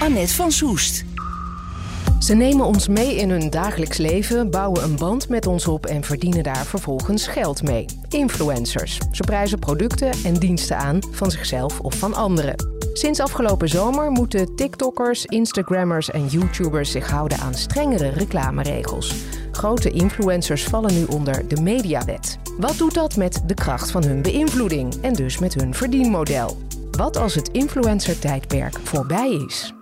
Annette van Soest. Ze nemen ons mee in hun dagelijks leven, bouwen een band met ons op en verdienen daar vervolgens geld mee. Influencers. Ze prijzen producten en diensten aan van zichzelf of van anderen. Sinds afgelopen zomer moeten TikTokkers, Instagrammers en YouTubers zich houden aan strengere reclameregels. Grote influencers vallen nu onder de mediawet. Wat doet dat met de kracht van hun beïnvloeding en dus met hun verdienmodel? Wat als het influencer-tijdperk voorbij is?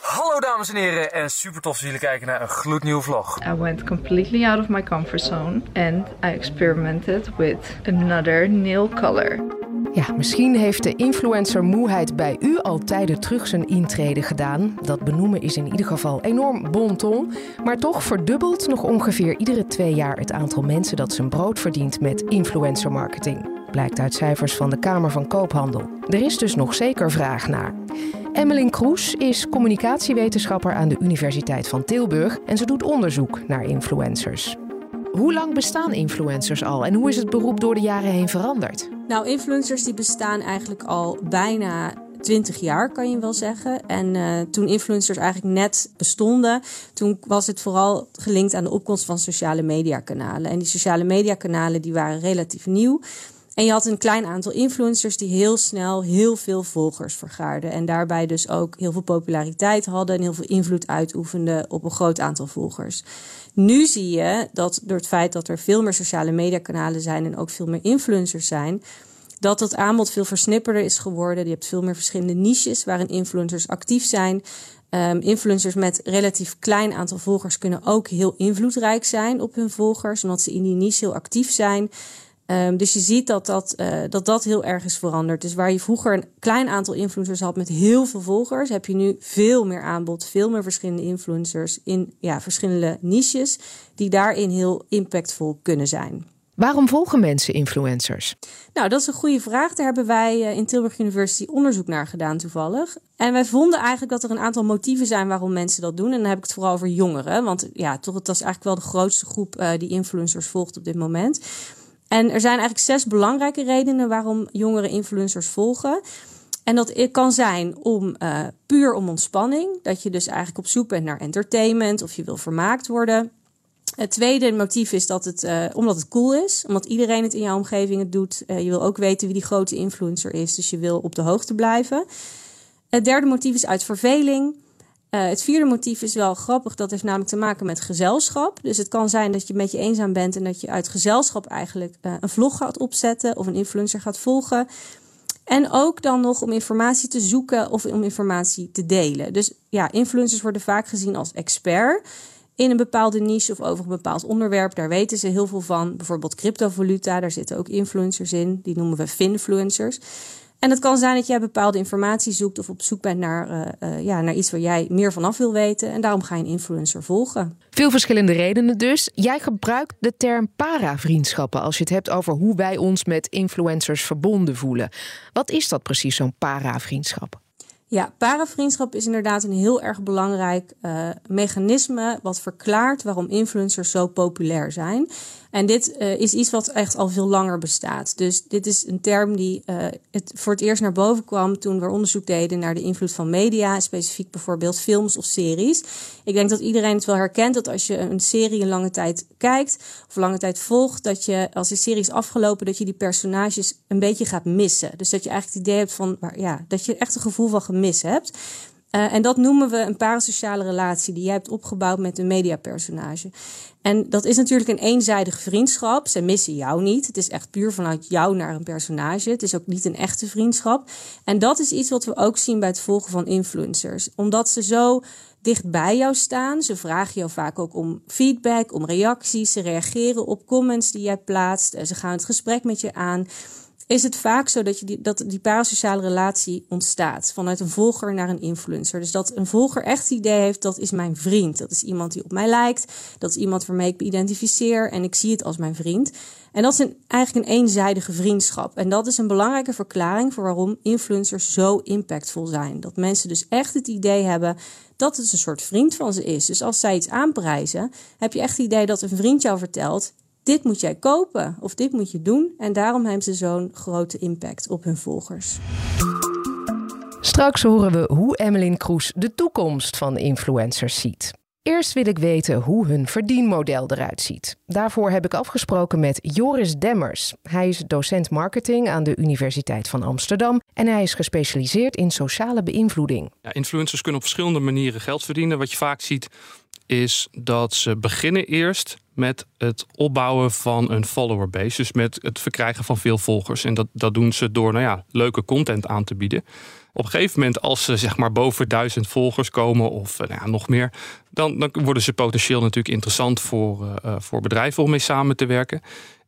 Hallo dames en heren en super tof dat jullie kijken naar een gloednieuwe vlog. I went completely out of my comfort zone and I experimented with another nail color. Ja, misschien heeft de influencer-moeheid bij u al tijden terug zijn intrede gedaan. Dat benoemen is in ieder geval enorm bon ton. Maar toch verdubbelt nog ongeveer iedere twee jaar het aantal mensen dat zijn brood verdient met influencer marketing. Blijkt uit cijfers van de Kamer van Koophandel. Er is dus nog zeker vraag naar. Emmeline Kroes is communicatiewetenschapper aan de Universiteit van Tilburg en ze doet onderzoek naar influencers. Hoe lang bestaan influencers al en hoe is het beroep door de jaren heen veranderd? Nou, influencers die bestaan eigenlijk al bijna 20 jaar, kan je wel zeggen. En uh, toen influencers eigenlijk net bestonden, toen was het vooral gelinkt aan de opkomst van sociale mediakanalen. En die sociale mediakanalen die waren relatief nieuw. En je had een klein aantal influencers die heel snel heel veel volgers vergaarden. En daarbij dus ook heel veel populariteit hadden en heel veel invloed uitoefenden op een groot aantal volgers. Nu zie je dat door het feit dat er veel meer sociale mediakanalen zijn en ook veel meer influencers zijn, dat het aanbod veel versnipperder is geworden. Je hebt veel meer verschillende niches waarin influencers actief zijn. Um, influencers met relatief klein aantal volgers kunnen ook heel invloedrijk zijn op hun volgers, omdat ze in die niche heel actief zijn. Um, dus je ziet dat dat, uh, dat dat heel erg is veranderd. Dus waar je vroeger een klein aantal influencers had met heel veel volgers, heb je nu veel meer aanbod, veel meer verschillende influencers in ja, verschillende niches, die daarin heel impactvol kunnen zijn. Waarom volgen mensen influencers? Nou, dat is een goede vraag. Daar hebben wij uh, in Tilburg University onderzoek naar gedaan toevallig. En wij vonden eigenlijk dat er een aantal motieven zijn waarom mensen dat doen. En dan heb ik het vooral over jongeren. Want ja, toch, dat is eigenlijk wel de grootste groep uh, die influencers volgt op dit moment. En er zijn eigenlijk zes belangrijke redenen waarom jongeren influencers volgen. En dat kan zijn om uh, puur om ontspanning. Dat je dus eigenlijk op zoek bent naar entertainment of je wil vermaakt worden. Het tweede motief is dat het, uh, omdat het cool is. Omdat iedereen het in jouw omgeving het doet. Uh, je wil ook weten wie die grote influencer is. Dus je wil op de hoogte blijven. Het derde motief is uit verveling. Uh, het vierde motief is wel grappig. Dat heeft namelijk te maken met gezelschap. Dus het kan zijn dat je met je eenzaam bent en dat je uit gezelschap eigenlijk uh, een vlog gaat opzetten of een influencer gaat volgen. En ook dan nog om informatie te zoeken of om informatie te delen. Dus ja, influencers worden vaak gezien als expert in een bepaalde niche of over een bepaald onderwerp. Daar weten ze heel veel van. Bijvoorbeeld cryptovaluta, daar zitten ook influencers in. Die noemen we finfluencers. En het kan zijn dat jij bepaalde informatie zoekt of op zoek bent naar, uh, uh, ja, naar iets waar jij meer vanaf wil weten. En daarom ga je een influencer volgen. Veel verschillende redenen dus. Jij gebruikt de term paravriendschappen als je het hebt over hoe wij ons met influencers verbonden voelen. Wat is dat precies, zo'n paravriendschap? Ja, paravriendschap is inderdaad een heel erg belangrijk uh, mechanisme wat verklaart waarom influencers zo populair zijn. En dit uh, is iets wat echt al veel langer bestaat. Dus dit is een term die uh, het voor het eerst naar boven kwam toen we onderzoek deden naar de invloed van media, specifiek bijvoorbeeld films of series. Ik denk dat iedereen het wel herkent dat als je een serie een lange tijd kijkt of lange tijd volgt, dat je als die serie is afgelopen, dat je die personages een beetje gaat missen. Dus dat je eigenlijk het idee hebt van, ja, dat je echt een gevoel van gemis hebt. Uh, en dat noemen we een parasociale relatie die jij hebt opgebouwd met een mediapersonage. En dat is natuurlijk een eenzijdige vriendschap. Ze missen jou niet. Het is echt puur vanuit jou naar een personage. Het is ook niet een echte vriendschap. En dat is iets wat we ook zien bij het volgen van influencers. Omdat ze zo dicht bij jou staan. Ze vragen jou vaak ook om feedback, om reacties. Ze reageren op comments die jij plaatst. Ze gaan het gesprek met je aan. Is het vaak zo dat, je die, dat die parasociale relatie ontstaat vanuit een volger naar een influencer. Dus dat een volger echt het idee heeft, dat is mijn vriend. Dat is iemand die op mij lijkt. Dat is iemand waarmee ik me identificeer en ik zie het als mijn vriend. En dat is eigenlijk een eenzijdige vriendschap. En dat is een belangrijke verklaring voor waarom influencers zo impactvol zijn. Dat mensen dus echt het idee hebben dat het een soort vriend van ze is. Dus als zij iets aanprijzen, heb je echt het idee dat een vriend jou vertelt: dit moet jij kopen of dit moet je doen. En daarom hebben ze zo'n grote impact op hun volgers. Straks horen we hoe Emmeline Kroes de toekomst van influencers ziet. Eerst wil ik weten hoe hun verdienmodel eruit ziet. Daarvoor heb ik afgesproken met Joris Demmers. Hij is docent marketing aan de Universiteit van Amsterdam en hij is gespecialiseerd in sociale beïnvloeding. Ja, influencers kunnen op verschillende manieren geld verdienen. Wat je vaak ziet is dat ze beginnen eerst met het opbouwen van een followerbase. Dus met het verkrijgen van veel volgers. En dat, dat doen ze door nou ja, leuke content aan te bieden. Op een gegeven moment, als ze zeg maar boven duizend volgers komen of eh, nou ja, nog meer, dan, dan worden ze potentieel natuurlijk interessant voor, uh, voor bedrijven om mee samen te werken.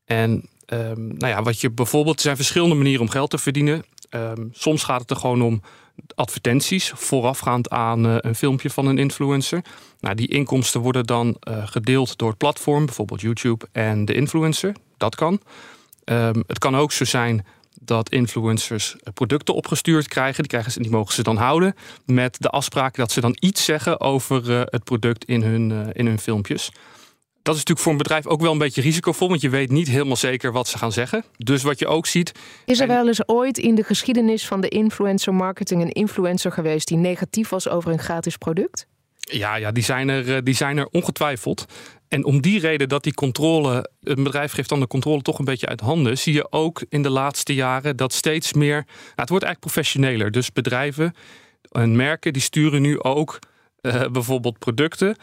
En um, nou ja, wat je bijvoorbeeld, er zijn verschillende manieren om geld te verdienen. Um, soms gaat het er gewoon om advertenties voorafgaand aan uh, een filmpje van een influencer. Nou, die inkomsten worden dan uh, gedeeld door het platform, bijvoorbeeld YouTube en de influencer. Dat kan. Um, het kan ook zo zijn dat influencers producten opgestuurd krijgen. Die, krijgen ze, die mogen ze dan houden. Met de afspraak dat ze dan iets zeggen over het product in hun, in hun filmpjes. Dat is natuurlijk voor een bedrijf ook wel een beetje risicovol, want je weet niet helemaal zeker wat ze gaan zeggen. Dus wat je ook ziet. Is er wel eens ooit in de geschiedenis van de influencer marketing een influencer geweest die negatief was over een gratis product? Ja, ja die, zijn er, eh, die zijn er ongetwijfeld. En om die reden dat die controle, een bedrijf geeft dan de controle toch een beetje uit handen, zie je ook in de laatste jaren dat steeds meer. Nou, het wordt eigenlijk professioneler. Dus bedrijven en merken die sturen nu ook uh, bijvoorbeeld producten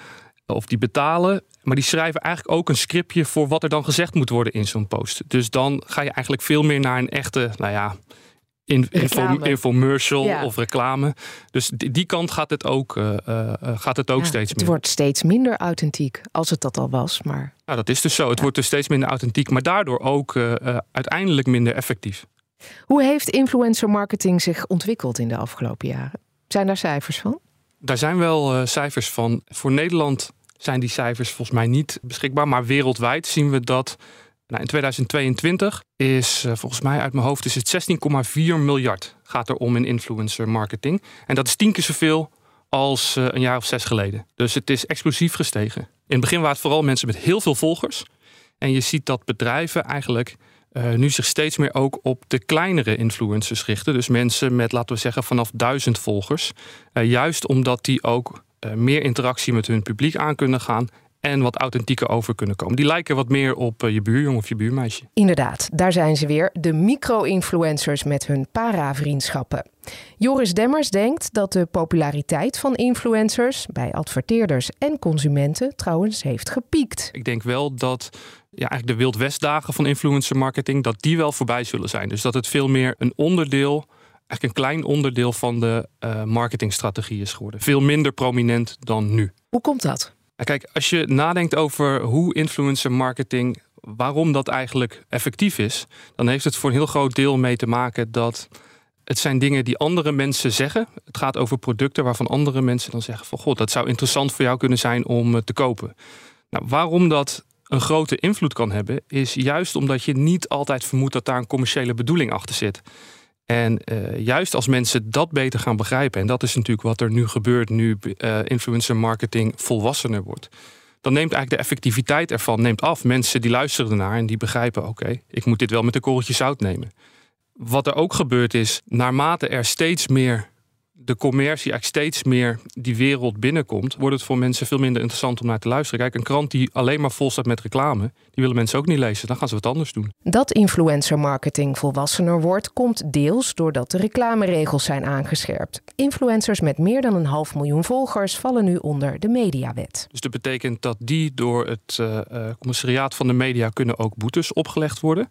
of die betalen. Maar die schrijven eigenlijk ook een scriptje voor wat er dan gezegd moet worden in zo'n post. Dus dan ga je eigenlijk veel meer naar een echte, nou ja, in, info, infomercial ja. of reclame. Dus die, die, kant gaat het ook, uh, uh, gaat het ook ja, steeds meer. Het wordt steeds minder authentiek, als het dat al was. Maar... Nou, dat is dus zo. Het ja. wordt dus steeds minder authentiek, maar daardoor ook uh, uiteindelijk minder effectief. Hoe heeft influencer marketing zich ontwikkeld in de afgelopen jaren? Zijn daar cijfers van? Daar zijn wel cijfers van. Voor Nederland zijn die cijfers volgens mij niet beschikbaar, maar wereldwijd zien we dat nou, in 2022 is uh, volgens mij uit mijn hoofd is het 16,4 miljard gaat er om in influencer marketing. En dat is tien keer zoveel als uh, een jaar of zes geleden. Dus het is explosief gestegen. In het begin waren het vooral mensen met heel veel volgers. En je ziet dat bedrijven eigenlijk uh, nu zich steeds meer ook op de kleinere influencers richten. Dus mensen met, laten we zeggen, vanaf duizend volgers. juist omdat die ook meer interactie met hun publiek aan kunnen gaan en wat authentieker over kunnen komen. Die lijken wat meer op je buurjong of je buurmeisje. Inderdaad, daar zijn ze weer, de micro-influencers met hun para-vriendschappen. Joris Demmers denkt dat de populariteit van influencers bij adverteerders en consumenten trouwens heeft gepiekt. Ik denk wel dat ja, eigenlijk de Wild Westdagen van influencer marketing, dat die wel voorbij zullen zijn. Dus dat het veel meer een onderdeel eigenlijk een klein onderdeel van de uh, marketingstrategie is geworden. Veel minder prominent dan nu. Hoe komt dat? Kijk, als je nadenkt over hoe influencer marketing, waarom dat eigenlijk effectief is, dan heeft het voor een heel groot deel mee te maken dat het zijn dingen die andere mensen zeggen. Het gaat over producten waarvan andere mensen dan zeggen van god, dat zou interessant voor jou kunnen zijn om te kopen. Nou, waarom dat een grote invloed kan hebben, is juist omdat je niet altijd vermoedt dat daar een commerciële bedoeling achter zit. En uh, juist als mensen dat beter gaan begrijpen, en dat is natuurlijk wat er nu gebeurt, nu uh, influencer marketing volwassener wordt, dan neemt eigenlijk de effectiviteit ervan neemt af. Mensen die luisteren ernaar en die begrijpen: oké, ik moet dit wel met een korreltje zout nemen. Wat er ook gebeurt is, naarmate er steeds meer de commercie eigenlijk steeds meer die wereld binnenkomt, wordt het voor mensen veel minder interessant om naar te luisteren. Kijk, een krant die alleen maar vol staat met reclame, die willen mensen ook niet lezen. Dan gaan ze wat anders doen. Dat influencer marketing volwassener wordt, komt deels doordat de reclameregels zijn aangescherpt. Influencers met meer dan een half miljoen volgers vallen nu onder de mediawet. Dus dat betekent dat die door het uh, commissariaat van de media kunnen ook boetes opgelegd worden.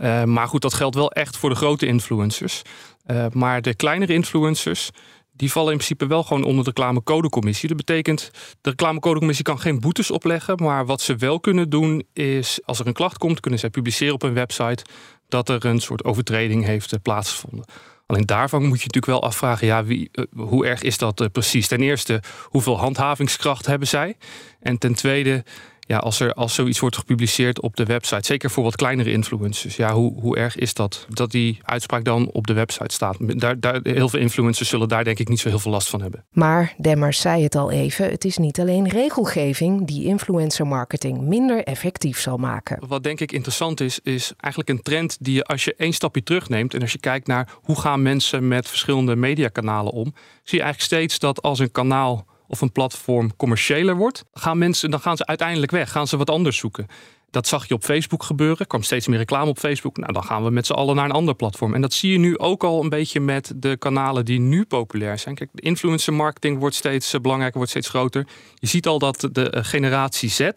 Uh, maar goed, dat geldt wel echt voor de grote influencers. Uh, maar de kleinere influencers, die vallen in principe wel gewoon onder de reclamecodecommissie. Dat betekent, de reclamecodecommissie kan geen boetes opleggen. Maar wat ze wel kunnen doen is, als er een klacht komt, kunnen zij publiceren op een website dat er een soort overtreding heeft eh, plaatsgevonden. Alleen daarvan moet je natuurlijk wel afvragen, ja, wie, eh, hoe erg is dat eh, precies? Ten eerste, hoeveel handhavingskracht hebben zij? En ten tweede, ja, als er als zoiets wordt gepubliceerd op de website, zeker voor wat kleinere influencers, ja, hoe, hoe erg is dat dat die uitspraak dan op de website staat? Daar, daar, heel veel influencers zullen daar denk ik niet zo heel veel last van hebben. Maar Demmers zei het al even: het is niet alleen regelgeving die influencer marketing minder effectief zal maken. Wat denk ik interessant is, is eigenlijk een trend die je als je één stapje terugneemt en als je kijkt naar hoe gaan mensen met verschillende mediakanalen om, zie je eigenlijk steeds dat als een kanaal of een platform commerciëler wordt, gaan mensen, dan gaan ze uiteindelijk weg, gaan ze wat anders zoeken. Dat zag je op Facebook gebeuren. Er kwam steeds meer reclame op Facebook. Nou, dan gaan we met z'n allen naar een ander platform. En dat zie je nu ook al een beetje met de kanalen die nu populair zijn. Kijk, influencer marketing wordt steeds eh, belangrijker, wordt steeds groter. Je ziet al dat de eh, generatie Z,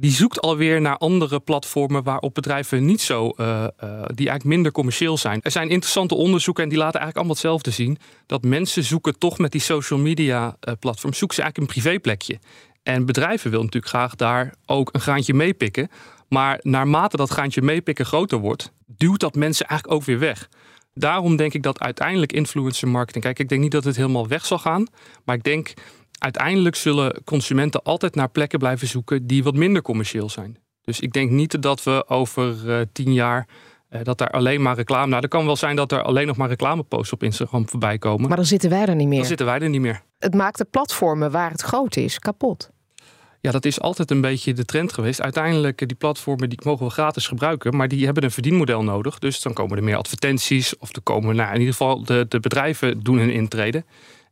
die zoekt alweer naar andere platformen waarop bedrijven niet zo, uh, uh, die eigenlijk minder commercieel zijn. Er zijn interessante onderzoeken en die laten eigenlijk allemaal hetzelfde zien. Dat mensen zoeken toch met die social media uh, platforms, zoeken ze eigenlijk een privéplekje. En bedrijven willen natuurlijk graag daar ook een graantje meepikken. Maar naarmate dat graantje meepikken groter wordt, duwt dat mensen eigenlijk ook weer weg. Daarom denk ik dat uiteindelijk influencer marketing. Kijk, ik denk niet dat het helemaal weg zal gaan. Maar ik denk uiteindelijk zullen consumenten altijd naar plekken blijven zoeken die wat minder commercieel zijn. Dus ik denk niet dat we over uh, tien jaar uh, dat daar alleen maar reclame. Nou, er kan wel zijn dat er alleen nog maar reclameposts op Instagram voorbij komen. Maar dan zitten wij er niet meer. Dan zitten wij er niet meer. Het maakt de platformen waar het groot is kapot. Ja, dat is altijd een beetje de trend geweest. Uiteindelijk, die platformen die mogen we gratis gebruiken, maar die hebben een verdienmodel nodig. Dus dan komen er meer advertenties of er komen, nou, in ieder geval, de, de bedrijven doen hun intrede.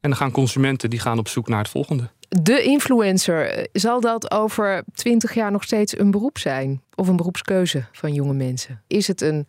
En dan gaan consumenten die gaan op zoek naar het volgende. De influencer, zal dat over twintig jaar nog steeds een beroep zijn? Of een beroepskeuze van jonge mensen? Is het een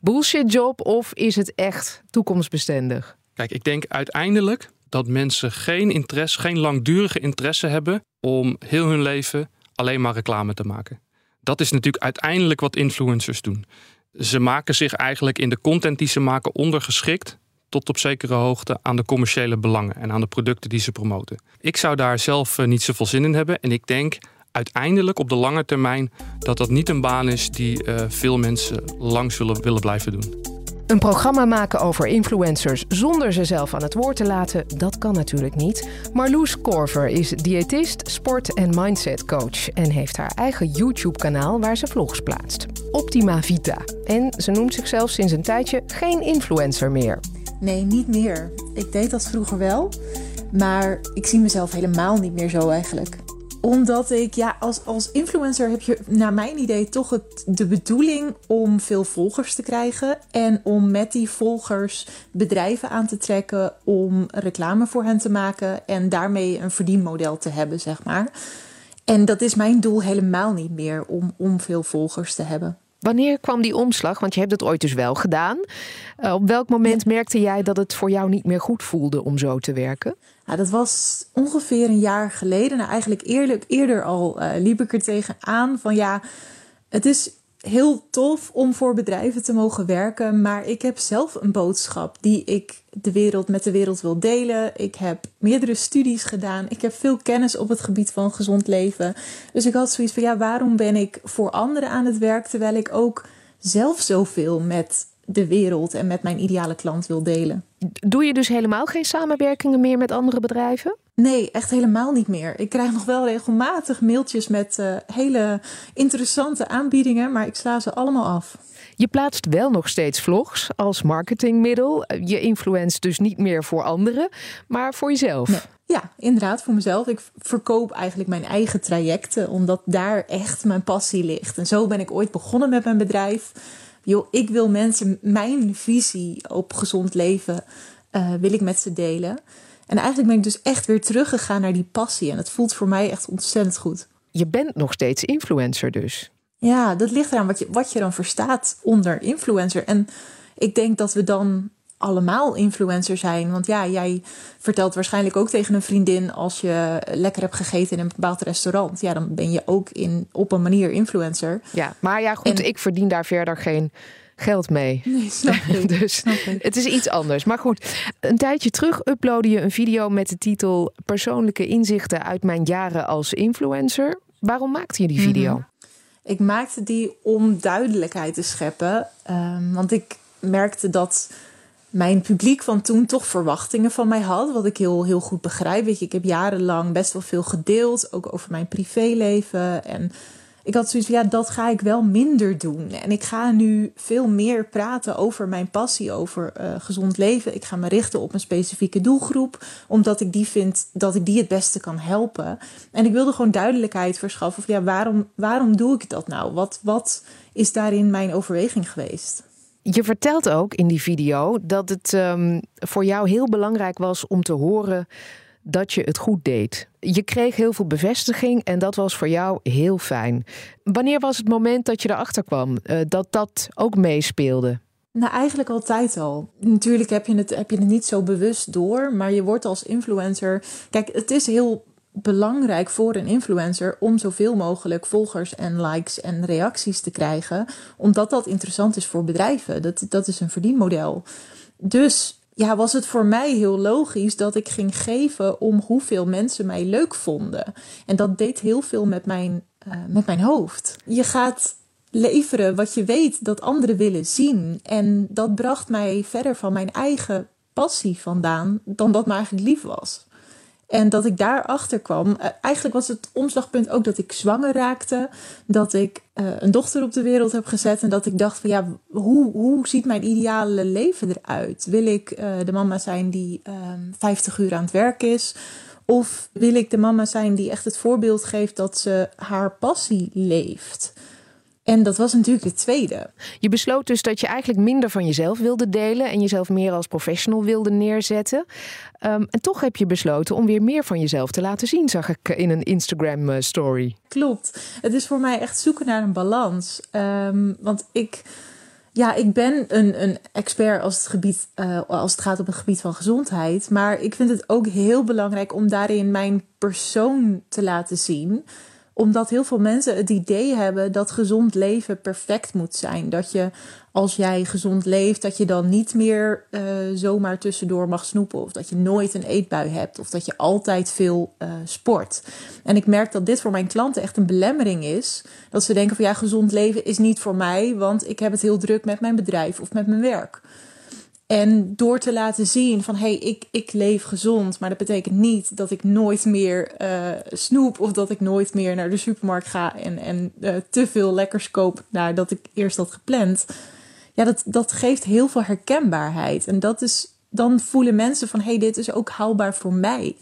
bullshit job of is het echt toekomstbestendig? Kijk, ik denk uiteindelijk dat mensen geen interesse, geen langdurige interesse hebben om heel hun leven alleen maar reclame te maken. Dat is natuurlijk uiteindelijk wat influencers doen. Ze maken zich eigenlijk in de content die ze maken ondergeschikt tot op zekere hoogte aan de commerciële belangen en aan de producten die ze promoten. Ik zou daar zelf niet zoveel zin in hebben en ik denk uiteindelijk op de lange termijn dat dat niet een baan is die uh, veel mensen lang zullen willen blijven doen. Een programma maken over influencers zonder ze zelf aan het woord te laten, dat kan natuurlijk niet. Marloes Korver is diëtist, sport- en mindset coach en heeft haar eigen YouTube-kanaal waar ze vlogs plaatst. Optima Vita. En ze noemt zichzelf sinds een tijdje geen influencer meer. Nee, niet meer. Ik deed dat vroeger wel, maar ik zie mezelf helemaal niet meer zo eigenlijk omdat ik, ja, als, als influencer heb je naar mijn idee toch het, de bedoeling om veel volgers te krijgen. En om met die volgers bedrijven aan te trekken om reclame voor hen te maken. En daarmee een verdienmodel te hebben, zeg maar. En dat is mijn doel helemaal niet meer om, om veel volgers te hebben. Wanneer kwam die omslag? Want je hebt het ooit dus wel gedaan. Uh, op welk moment ja. merkte jij dat het voor jou niet meer goed voelde om zo te werken? Ja, dat was ongeveer een jaar geleden. Nou, eigenlijk eerlijk, eerder al uh, liep ik er tegenaan van ja, het is heel tof om voor bedrijven te mogen werken, maar ik heb zelf een boodschap die ik de wereld met de wereld wil delen. Ik heb meerdere studies gedaan. Ik heb veel kennis op het gebied van gezond leven. Dus ik had zoiets van ja, waarom ben ik voor anderen aan het werk terwijl ik ook zelf zoveel met de wereld en met mijn ideale klant wil delen. Doe je dus helemaal geen samenwerkingen meer met andere bedrijven? Nee, echt helemaal niet meer. Ik krijg nog wel regelmatig mailtjes met uh, hele interessante aanbiedingen, maar ik sla ze allemaal af. Je plaatst wel nog steeds vlogs als marketingmiddel. Je influence dus niet meer voor anderen, maar voor jezelf. Nee. Ja, inderdaad, voor mezelf. Ik verkoop eigenlijk mijn eigen trajecten, omdat daar echt mijn passie ligt. En zo ben ik ooit begonnen met mijn bedrijf joh, ik wil mensen mijn visie op gezond leven, uh, wil ik met ze delen. En eigenlijk ben ik dus echt weer teruggegaan naar die passie. En het voelt voor mij echt ontzettend goed. Je bent nog steeds influencer dus. Ja, dat ligt eraan wat je, wat je dan verstaat onder influencer. En ik denk dat we dan allemaal influencer zijn. Want ja, jij vertelt waarschijnlijk ook tegen een vriendin als je lekker hebt gegeten in een bepaald restaurant. Ja, dan ben je ook in, op een manier influencer. Ja, maar ja, goed, en, ik verdien daar verder geen geld mee. Nee, snap ik. dus snap ik. het is iets anders. Maar goed, een tijdje terug uploadde je een video met de titel Persoonlijke inzichten uit mijn jaren als influencer. Waarom maakte je die video? Mm -hmm. Ik maakte die om duidelijkheid te scheppen. Ehm, want ik merkte dat mijn publiek van toen toch verwachtingen van mij had. Wat ik heel, heel goed begrijp. Weet je, ik heb jarenlang best wel veel gedeeld. Ook over mijn privéleven. En ik had zoiets van, ja, dat ga ik wel minder doen. En ik ga nu veel meer praten over mijn passie, over uh, gezond leven. Ik ga me richten op een specifieke doelgroep, omdat ik die vind dat ik die het beste kan helpen. En ik wilde gewoon duidelijkheid verschaffen van, ja, waarom, waarom doe ik dat nou? Wat, wat is daarin mijn overweging geweest? Je vertelt ook in die video dat het um, voor jou heel belangrijk was om te horen dat je het goed deed. Je kreeg heel veel bevestiging en dat was voor jou heel fijn. Wanneer was het moment dat je erachter kwam uh, dat dat ook meespeelde? Nou, eigenlijk altijd al. Natuurlijk heb je, het, heb je het niet zo bewust door, maar je wordt als influencer. Kijk, het is heel belangrijk voor een influencer om zoveel mogelijk volgers en likes en reacties te krijgen, omdat dat interessant is voor bedrijven. Dat, dat is een verdienmodel. Dus ja, was het voor mij heel logisch dat ik ging geven om hoeveel mensen mij leuk vonden. En dat deed heel veel met mijn, uh, met mijn hoofd. Je gaat leveren wat je weet dat anderen willen zien. En dat bracht mij verder van mijn eigen passie vandaan dan dat me eigenlijk lief was. En dat ik daarachter kwam. Eh, eigenlijk was het omslagpunt ook dat ik zwanger raakte. Dat ik uh, een dochter op de wereld heb gezet. En dat ik dacht van ja, hoe, hoe ziet mijn ideale leven eruit? Wil ik uh, de mama zijn die 50 uur aan het werk is? Of wil ik de mama zijn die echt het voorbeeld geeft dat ze haar passie leeft? En dat was natuurlijk de tweede. Je besloot dus dat je eigenlijk minder van jezelf wilde delen en jezelf meer als professional wilde neerzetten. Um, en toch heb je besloten om weer meer van jezelf te laten zien, zag ik in een Instagram eh, story. Klopt. Het is voor mij echt zoeken naar een balans. Um, want ik. Ja, ik ben een, een expert als het, gebied, uh, als het gaat op het gebied van gezondheid. Maar ik vind het ook heel belangrijk om daarin mijn persoon te laten zien omdat heel veel mensen het idee hebben dat gezond leven perfect moet zijn. Dat je als jij gezond leeft, dat je dan niet meer uh, zomaar tussendoor mag snoepen. Of dat je nooit een eetbui hebt. Of dat je altijd veel uh, sport. En ik merk dat dit voor mijn klanten echt een belemmering is. Dat ze denken van ja, gezond leven is niet voor mij. Want ik heb het heel druk met mijn bedrijf of met mijn werk. En door te laten zien van hé, hey, ik, ik leef gezond, maar dat betekent niet dat ik nooit meer uh, snoep of dat ik nooit meer naar de supermarkt ga en, en uh, te veel lekkers koop nadat ik eerst had gepland. Ja, dat, dat geeft heel veel herkenbaarheid. En dat is, dan voelen mensen van hé, hey, dit is ook haalbaar voor mij.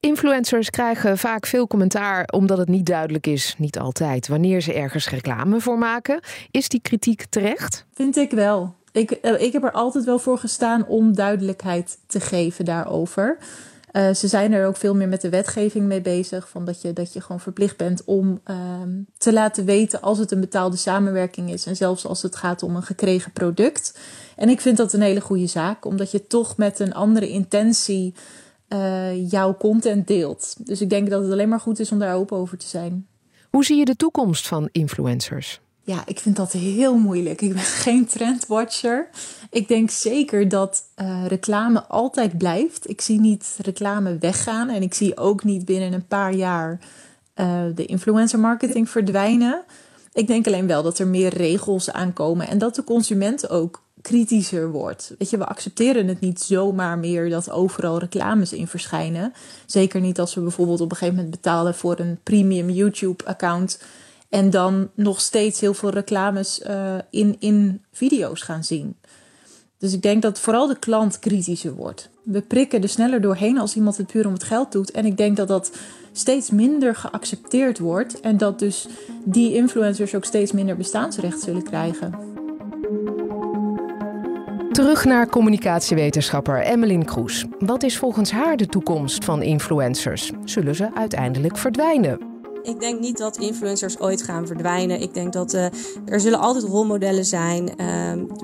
Influencers krijgen vaak veel commentaar omdat het niet duidelijk is, niet altijd, wanneer ze ergens reclame voor maken. Is die kritiek terecht? Vind ik wel. Ik, eh, ik heb er altijd wel voor gestaan om duidelijkheid te geven daarover. Uh, ze zijn er ook veel meer met de wetgeving mee bezig. Van dat, je, dat je gewoon verplicht bent om uh, te laten weten als het een betaalde samenwerking is. En zelfs als het gaat om een gekregen product. En ik vind dat een hele goede zaak, omdat je toch met een andere intentie uh, jouw content deelt. Dus ik denk dat het alleen maar goed is om daar open over te zijn. Hoe zie je de toekomst van influencers? Ja, ik vind dat heel moeilijk. Ik ben geen trendwatcher. Ik denk zeker dat uh, reclame altijd blijft. Ik zie niet reclame weggaan en ik zie ook niet binnen een paar jaar uh, de influencer marketing verdwijnen. Ik denk alleen wel dat er meer regels aankomen en dat de consument ook kritischer wordt. Weet je, we accepteren het niet zomaar meer dat overal reclames in verschijnen. Zeker niet als we bijvoorbeeld op een gegeven moment betalen voor een premium YouTube-account en dan nog steeds heel veel reclames uh, in, in video's gaan zien. Dus ik denk dat vooral de klant kritischer wordt. We prikken er sneller doorheen als iemand het puur om het geld doet. En ik denk dat dat steeds minder geaccepteerd wordt. En dat dus die influencers ook steeds minder bestaansrecht zullen krijgen. Terug naar communicatiewetenschapper Emmeline Kroes. Wat is volgens haar de toekomst van influencers? Zullen ze uiteindelijk verdwijnen? Ik denk niet dat influencers ooit gaan verdwijnen. Ik denk dat uh, er zullen altijd rolmodellen zijn. Uh,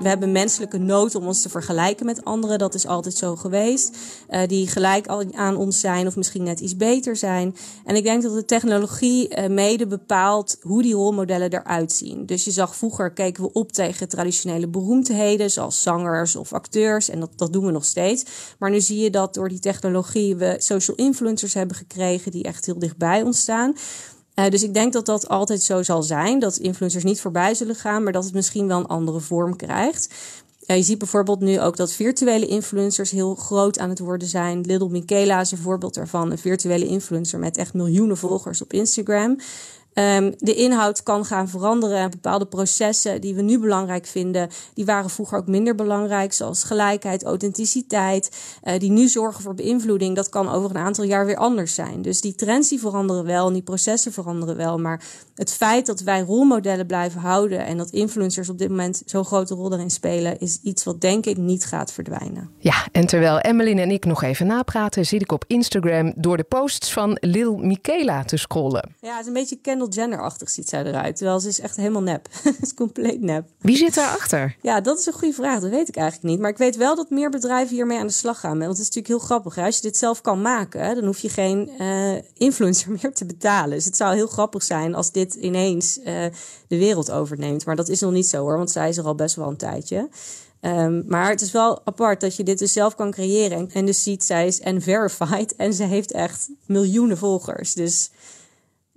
we hebben menselijke nood om ons te vergelijken met anderen. Dat is altijd zo geweest. Uh, die gelijk aan ons zijn of misschien net iets beter zijn. En ik denk dat de technologie uh, mede bepaalt hoe die rolmodellen eruit zien. Dus je zag vroeger keken we op tegen traditionele beroemdheden zoals zangers of acteurs. En dat, dat doen we nog steeds. Maar nu zie je dat door die technologie we social influencers hebben gekregen die echt heel dichtbij ons staan. Uh, dus ik denk dat dat altijd zo zal zijn. Dat influencers niet voorbij zullen gaan, maar dat het misschien wel een andere vorm krijgt. Ja, je ziet bijvoorbeeld nu ook dat virtuele influencers heel groot aan het worden zijn. Little Michaela is een voorbeeld daarvan. Een virtuele influencer met echt miljoenen volgers op Instagram. Um, de inhoud kan gaan veranderen. Bepaalde processen die we nu belangrijk vinden, die waren vroeger ook minder belangrijk. Zoals gelijkheid, authenticiteit. Uh, die nu zorgen voor beïnvloeding. Dat kan over een aantal jaar weer anders zijn. Dus die trends die veranderen wel en die processen veranderen wel. Maar het feit dat wij rolmodellen blijven houden en dat influencers op dit moment zo'n grote rol erin spelen, is iets wat denk ik niet gaat verdwijnen. Ja, en terwijl Emmeline en ik nog even napraten, zit ik op Instagram door de posts van Lil Michaela te scrollen. Ja, het is een beetje Kendall Jenner-achtig ziet zij eruit. Terwijl ze is echt helemaal nep. Het is compleet nep. Wie zit daarachter? Ja, dat is een goede vraag. Dat weet ik eigenlijk niet. Maar ik weet wel dat meer bedrijven hiermee aan de slag gaan. Want het is natuurlijk heel grappig. Als je dit zelf kan maken, dan hoef je geen uh, influencer meer te betalen. Dus het zou heel grappig zijn als dit ineens uh, de wereld overneemt. Maar dat is nog niet zo hoor, want zij is er al best wel een tijdje. Um, maar het is wel apart dat je dit dus zelf kan creëren. En dus ziet, zij is en verified en ze heeft echt miljoenen volgers. Dus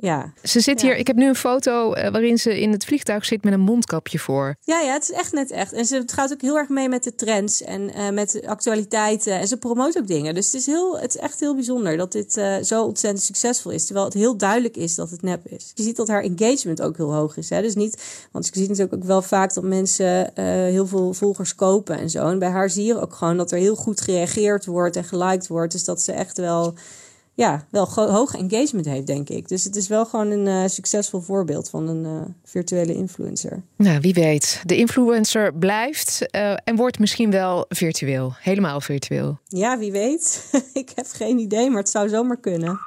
ja. Ze zit hier, ik heb nu een foto uh, waarin ze in het vliegtuig zit met een mondkapje voor. Ja, ja, het is echt net echt. En ze gaat ook heel erg mee met de trends en uh, met de actualiteiten. En ze promoot ook dingen. Dus het is, heel, het is echt heel bijzonder dat dit uh, zo ontzettend succesvol is. Terwijl het heel duidelijk is dat het nep is. Je ziet dat haar engagement ook heel hoog is. Hè? Dus niet, want je ziet natuurlijk ook wel vaak dat mensen heel veel volgers kopen en zo. En bij haar zie je ook gewoon dat er heel goed gereageerd wordt en geliked wordt. Dus dat ze echt wel ja, wel hoog engagement heeft, denk ik. Dus het is wel gewoon een uh, succesvol voorbeeld van een uh, virtuele influencer. Nou, wie weet. De influencer blijft uh, en wordt misschien wel virtueel. Helemaal virtueel. Ja, wie weet. ik heb geen idee, maar het zou zomaar kunnen.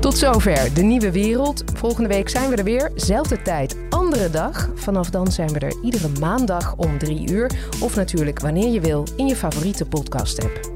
Tot zover de nieuwe wereld. Volgende week zijn we er weer. Zelfde tijd, andere dag. Vanaf dan zijn we er iedere maandag om drie uur. Of natuurlijk wanneer je wil in je favoriete podcast-app.